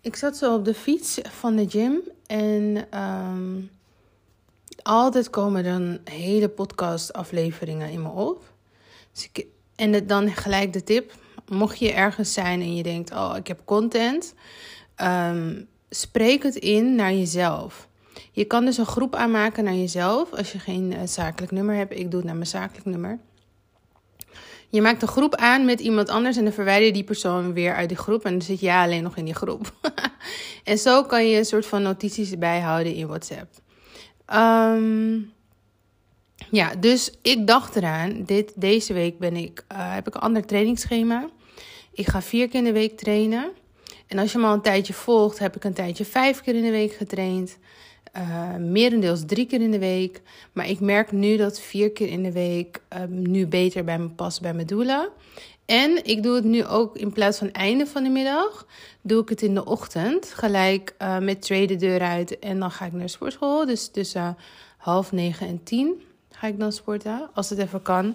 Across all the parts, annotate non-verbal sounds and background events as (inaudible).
Ik zat zo op de fiets van de gym en ehm, altijd komen dan hele podcast-afleveringen in me op. Dus en dan gelijk de tip: mocht je ergens zijn en je denkt, oh, ik heb content, ehm, spreek het in naar jezelf. Je kan dus een groep aanmaken naar jezelf als je geen uh, zakelijk nummer hebt. Ik doe het naar mijn zakelijk nummer. Je maakt een groep aan met iemand anders en dan verwijder je die persoon weer uit die groep. En dan zit jij alleen nog in die groep. (laughs) en zo kan je een soort van notities bijhouden in WhatsApp. Ehm, ja, dus ik dacht eraan, dit, deze week ben ik, uh, heb ik een ander trainingsschema. Ik ga vier keer in de week trainen. En als je me al een tijdje volgt, heb ik een tijdje vijf keer in de week getraind. Uh, merendeels drie keer in de week. Maar ik merk nu dat vier keer in de week uh, nu beter bij me past bij mijn doelen. En ik doe het nu ook in plaats van einde van de middag, doe ik het in de ochtend. Gelijk uh, met twee de deur uit en dan ga ik naar sportschool. Dus tussen half negen en tien ga ik dan sporten, als het even kan.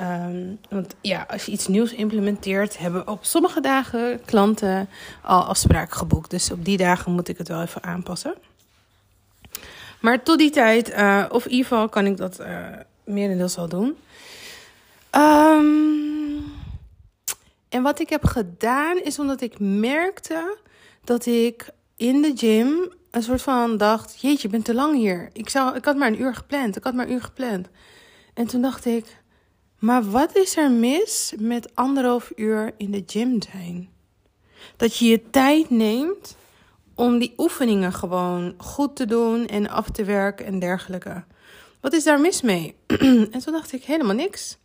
Um, want ja, als je iets nieuws implementeert, hebben op sommige dagen klanten al afspraken geboekt. Dus op die dagen moet ik het wel even aanpassen. Maar tot die tijd, uh, of in ieder geval kan ik dat uh, merendeels al doen. Um, en wat ik heb gedaan, is omdat ik merkte dat ik in de gym een soort van dacht: Jeetje, je bent te lang hier. Ik, zou, ik had maar een uur gepland. Ik had maar een uur gepland. En toen dacht ik: Maar wat is er mis met anderhalf uur in de gym zijn? Dat je je tijd neemt om die oefeningen gewoon goed te doen en af te werken en dergelijke. Wat is daar mis mee? (clears throat) en toen dacht ik helemaal niks.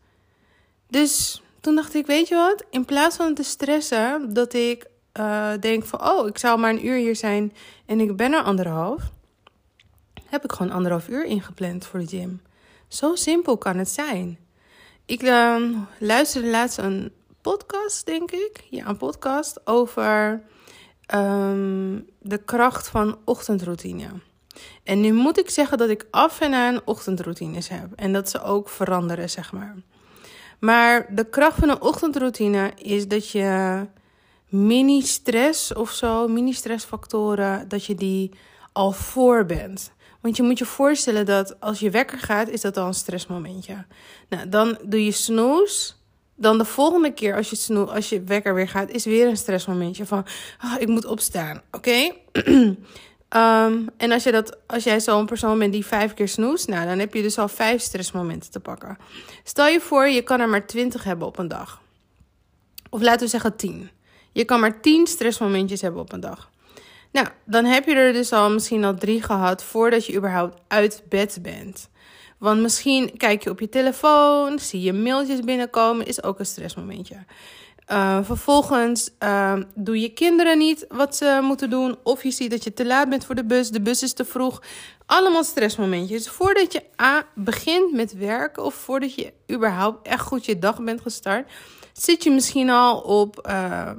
Dus toen dacht ik, weet je wat? In plaats van te stressen dat ik uh, denk van, oh, ik zou maar een uur hier zijn en ik ben er anderhalf, heb ik gewoon anderhalf uur ingepland voor de gym. Zo simpel kan het zijn. Ik uh, luisterde laatst een podcast, denk ik. Ja, een podcast over um, de kracht van ochtendroutine. En nu moet ik zeggen dat ik af en aan ochtendroutines heb. En dat ze ook veranderen, zeg maar. Maar de kracht van een ochtendroutine is dat je mini-stress of zo, mini-stressfactoren, dat je die al voor bent. Want je moet je voorstellen dat als je wekker gaat, is dat al een stressmomentje. Nou, dan doe je snoes. Dan de volgende keer als je, snoe, als je wekker weer gaat, is weer een stressmomentje van, oh, ik moet opstaan. Oké? Um, (clears throat) en als, je dat, als jij zo'n persoon bent die vijf keer snoest, nou, dan heb je dus al vijf stressmomenten te pakken. Stel je voor, je kan er maar twintig hebben op een dag. Of laten we zeggen tien. Je kan maar tien stressmomentjes hebben op een dag. Nou, dan heb je er dus al misschien al drie gehad voordat je überhaupt uit bed bent. Want misschien kijk je op je telefoon, zie je mailtjes binnenkomen, is ook een stressmomentje. Uh, vervolgens uh, doe je kinderen niet wat ze moeten doen. Of je ziet dat je te laat bent voor de bus. De bus is te vroeg. Allemaal stressmomentjes. Voordat je A begint met werken. Of voordat je überhaupt echt goed je dag bent gestart. Zit je misschien al op uh,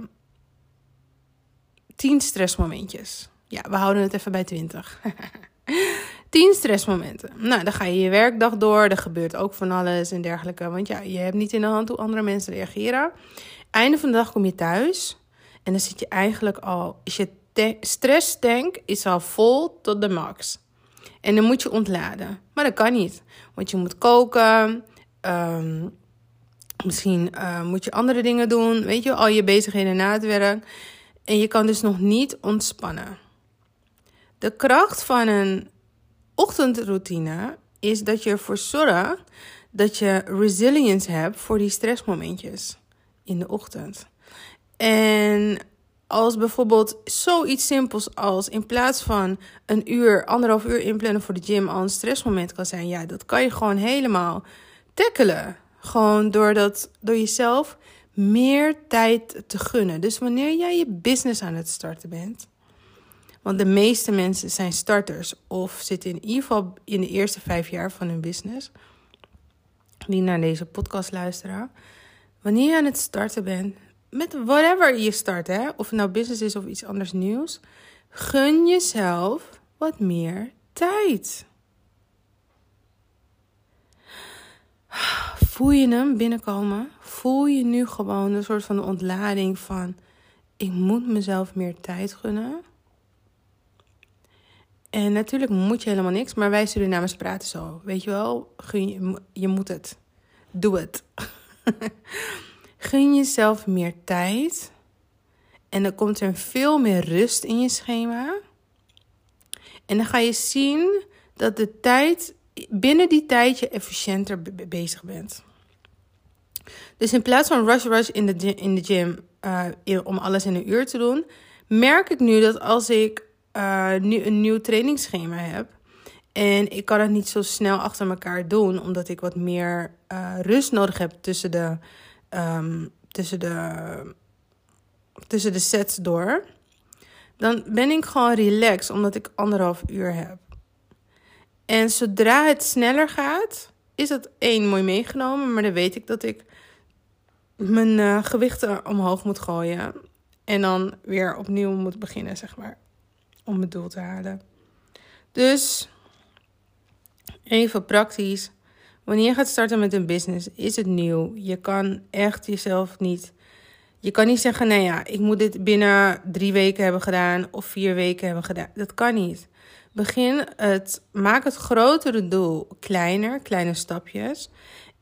10 stressmomentjes. Ja, we houden het even bij 20. (laughs) 10 stressmomenten. Nou, dan ga je je werkdag door. Er gebeurt ook van alles en dergelijke. Want ja, je hebt niet in de hand hoe andere mensen reageren. Einde van de dag kom je thuis en dan zit je eigenlijk al, is je stresstank is al vol tot de max. En dan moet je ontladen. Maar dat kan niet, want je moet koken. Um, misschien uh, moet je andere dingen doen. Weet je, al je bezigheden na het werk. En je kan dus nog niet ontspannen. De kracht van een ochtendroutine is dat je ervoor zorgt dat je resilience hebt voor die stressmomentjes in de ochtend. En als bijvoorbeeld zoiets simpels als in plaats van een uur, anderhalf uur inplannen voor de gym al een stressmoment kan zijn, ja, dat kan je gewoon helemaal tackelen. Gewoon door, dat, door jezelf meer tijd te gunnen. Dus wanneer jij je business aan het starten bent, want de meeste mensen zijn starters of zitten in ieder geval in de eerste vijf jaar van hun business, die naar deze podcast luisteren wanneer je aan het starten bent, met whatever je start, hè, of het nou business is of iets anders nieuws, gun jezelf wat meer tijd. Voel je hem binnenkomen? Voel je nu gewoon een soort van ontlading van ik moet mezelf meer tijd gunnen. En natuurlijk moet je helemaal niks, maar wij Surinamers praten zo. Weet je wel, gun je, je moet het. Doe het. (laughs) gun jezelf meer tijd. En dan komt er veel meer rust in je schema. En dan ga je zien dat de tijd, binnen die tijd je efficiënter bezig bent. Dus in plaats van rush rush in de, in de gym uh, om alles in een uur te doen, merk ik nu dat als ik uh, nu een nieuw trainingsschema heb en ik kan het niet zo snel achter elkaar doen, omdat ik wat meer uh, rust nodig heb tussen de, um, tussen de, tussen de sets door, dan ben ik gewoon relaxed omdat ik anderhalf uur heb. En zodra het sneller gaat, is dat één mooi meegenomen, maar dan weet ik dat ik mijn uh, gewichten omhoog moet gooien. En dan weer opnieuw moet beginnen, zeg maar. Om het doel te halen. Dus even praktisch. Wanneer je gaat starten met een business, is het nieuw. Je kan echt jezelf niet. Je kan niet zeggen, nou ja, ik moet dit binnen drie weken hebben gedaan of vier weken hebben gedaan. Dat kan niet. Begin het, maak het grotere doel kleiner, kleine stapjes.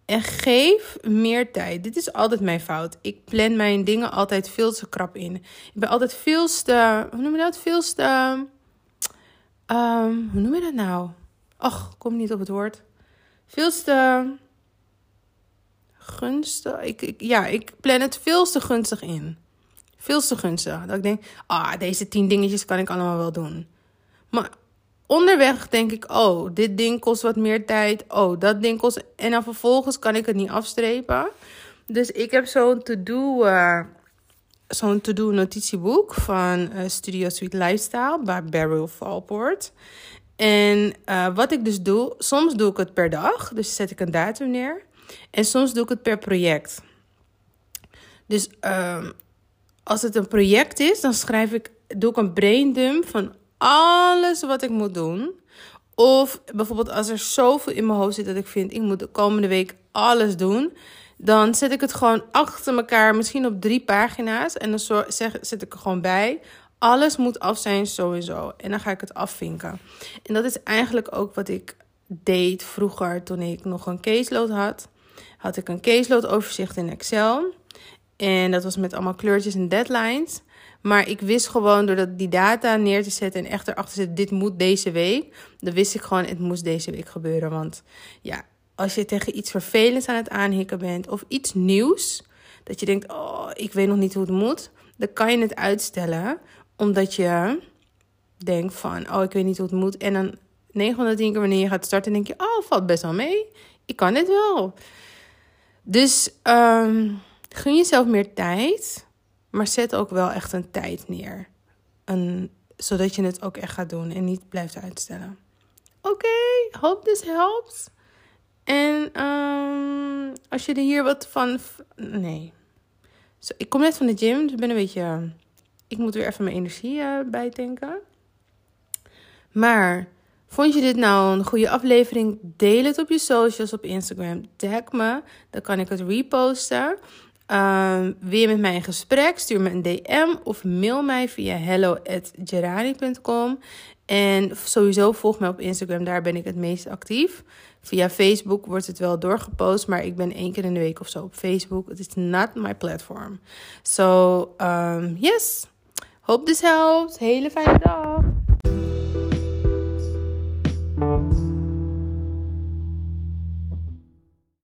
En geef meer tijd. Dit is altijd mijn fout. Ik plan mijn dingen altijd veel te krap in. Ik ben altijd veel te. Hoe noem je dat? Veel te. Um, hoe noem je dat nou? Och, kom niet op het woord. Veel te. Gunstig. Ik, ik, ja, ik plan het veel te gunstig in. Veel te gunstig. Dat ik denk, ah, deze tien dingetjes kan ik allemaal wel doen. Maar onderweg denk ik, oh, dit ding kost wat meer tijd. Oh, dat ding kost. En dan vervolgens kan ik het niet afstrepen. Dus ik heb zo'n to-do. Uh, zo'n to-do notitieboek van uh, Studio Sweet Lifestyle bij Beryl Falport. En uh, wat ik dus doe, soms doe ik het per dag, dus zet ik een datum neer. En soms doe ik het per project. Dus uh, als het een project is, dan schrijf ik, doe ik een braindump van alles wat ik moet doen. Of bijvoorbeeld als er zoveel in mijn hoofd zit dat ik vind, ik moet de komende week alles doen. Dan zet ik het gewoon achter elkaar, misschien op drie pagina's. En dan zet ik er gewoon bij. Alles moet af zijn sowieso. En dan ga ik het afvinken. En dat is eigenlijk ook wat ik deed vroeger toen ik nog een caseload had. Had ik een caseload overzicht in Excel. En dat was met allemaal kleurtjes en deadlines. Maar ik wist gewoon door dat die data neer te zetten en echt erachter te zetten, dit moet deze week. Dan wist ik gewoon, het moest deze week gebeuren. Want ja, als je tegen iets vervelends aan het aanhikken bent of iets nieuws, dat je denkt, oh, ik weet nog niet hoe het moet, dan kan je het uitstellen. Omdat je denkt van, oh, ik weet niet hoe het moet. En dan 9 van de 10 keer wanneer je gaat starten, denk je, oh, valt best wel mee. Ik kan dit wel. Dus um, gun jezelf meer tijd. Maar zet ook wel echt een tijd neer. Een, zodat je het ook echt gaat doen en niet blijft uitstellen. Oké, hope this helps. En um, als je er hier wat van. Nee. Ik kom net van de gym, dus ik ben een beetje. Ik moet weer even mijn energie uh, bijtanken. Maar vond je dit nou een goede aflevering? Deel het op je socials op Instagram. Tag me, dan kan ik het reposten. Wil je met mij in gesprek? Stuur me een DM of mail mij via hello.gerani.com. En sowieso volg mij op Instagram, daar ben ik het meest actief. Via Facebook wordt het wel doorgepost, maar ik ben één keer in de week of zo op Facebook. Het is not my platform. So, um, yes. Hope this helps. Hele fijne dag.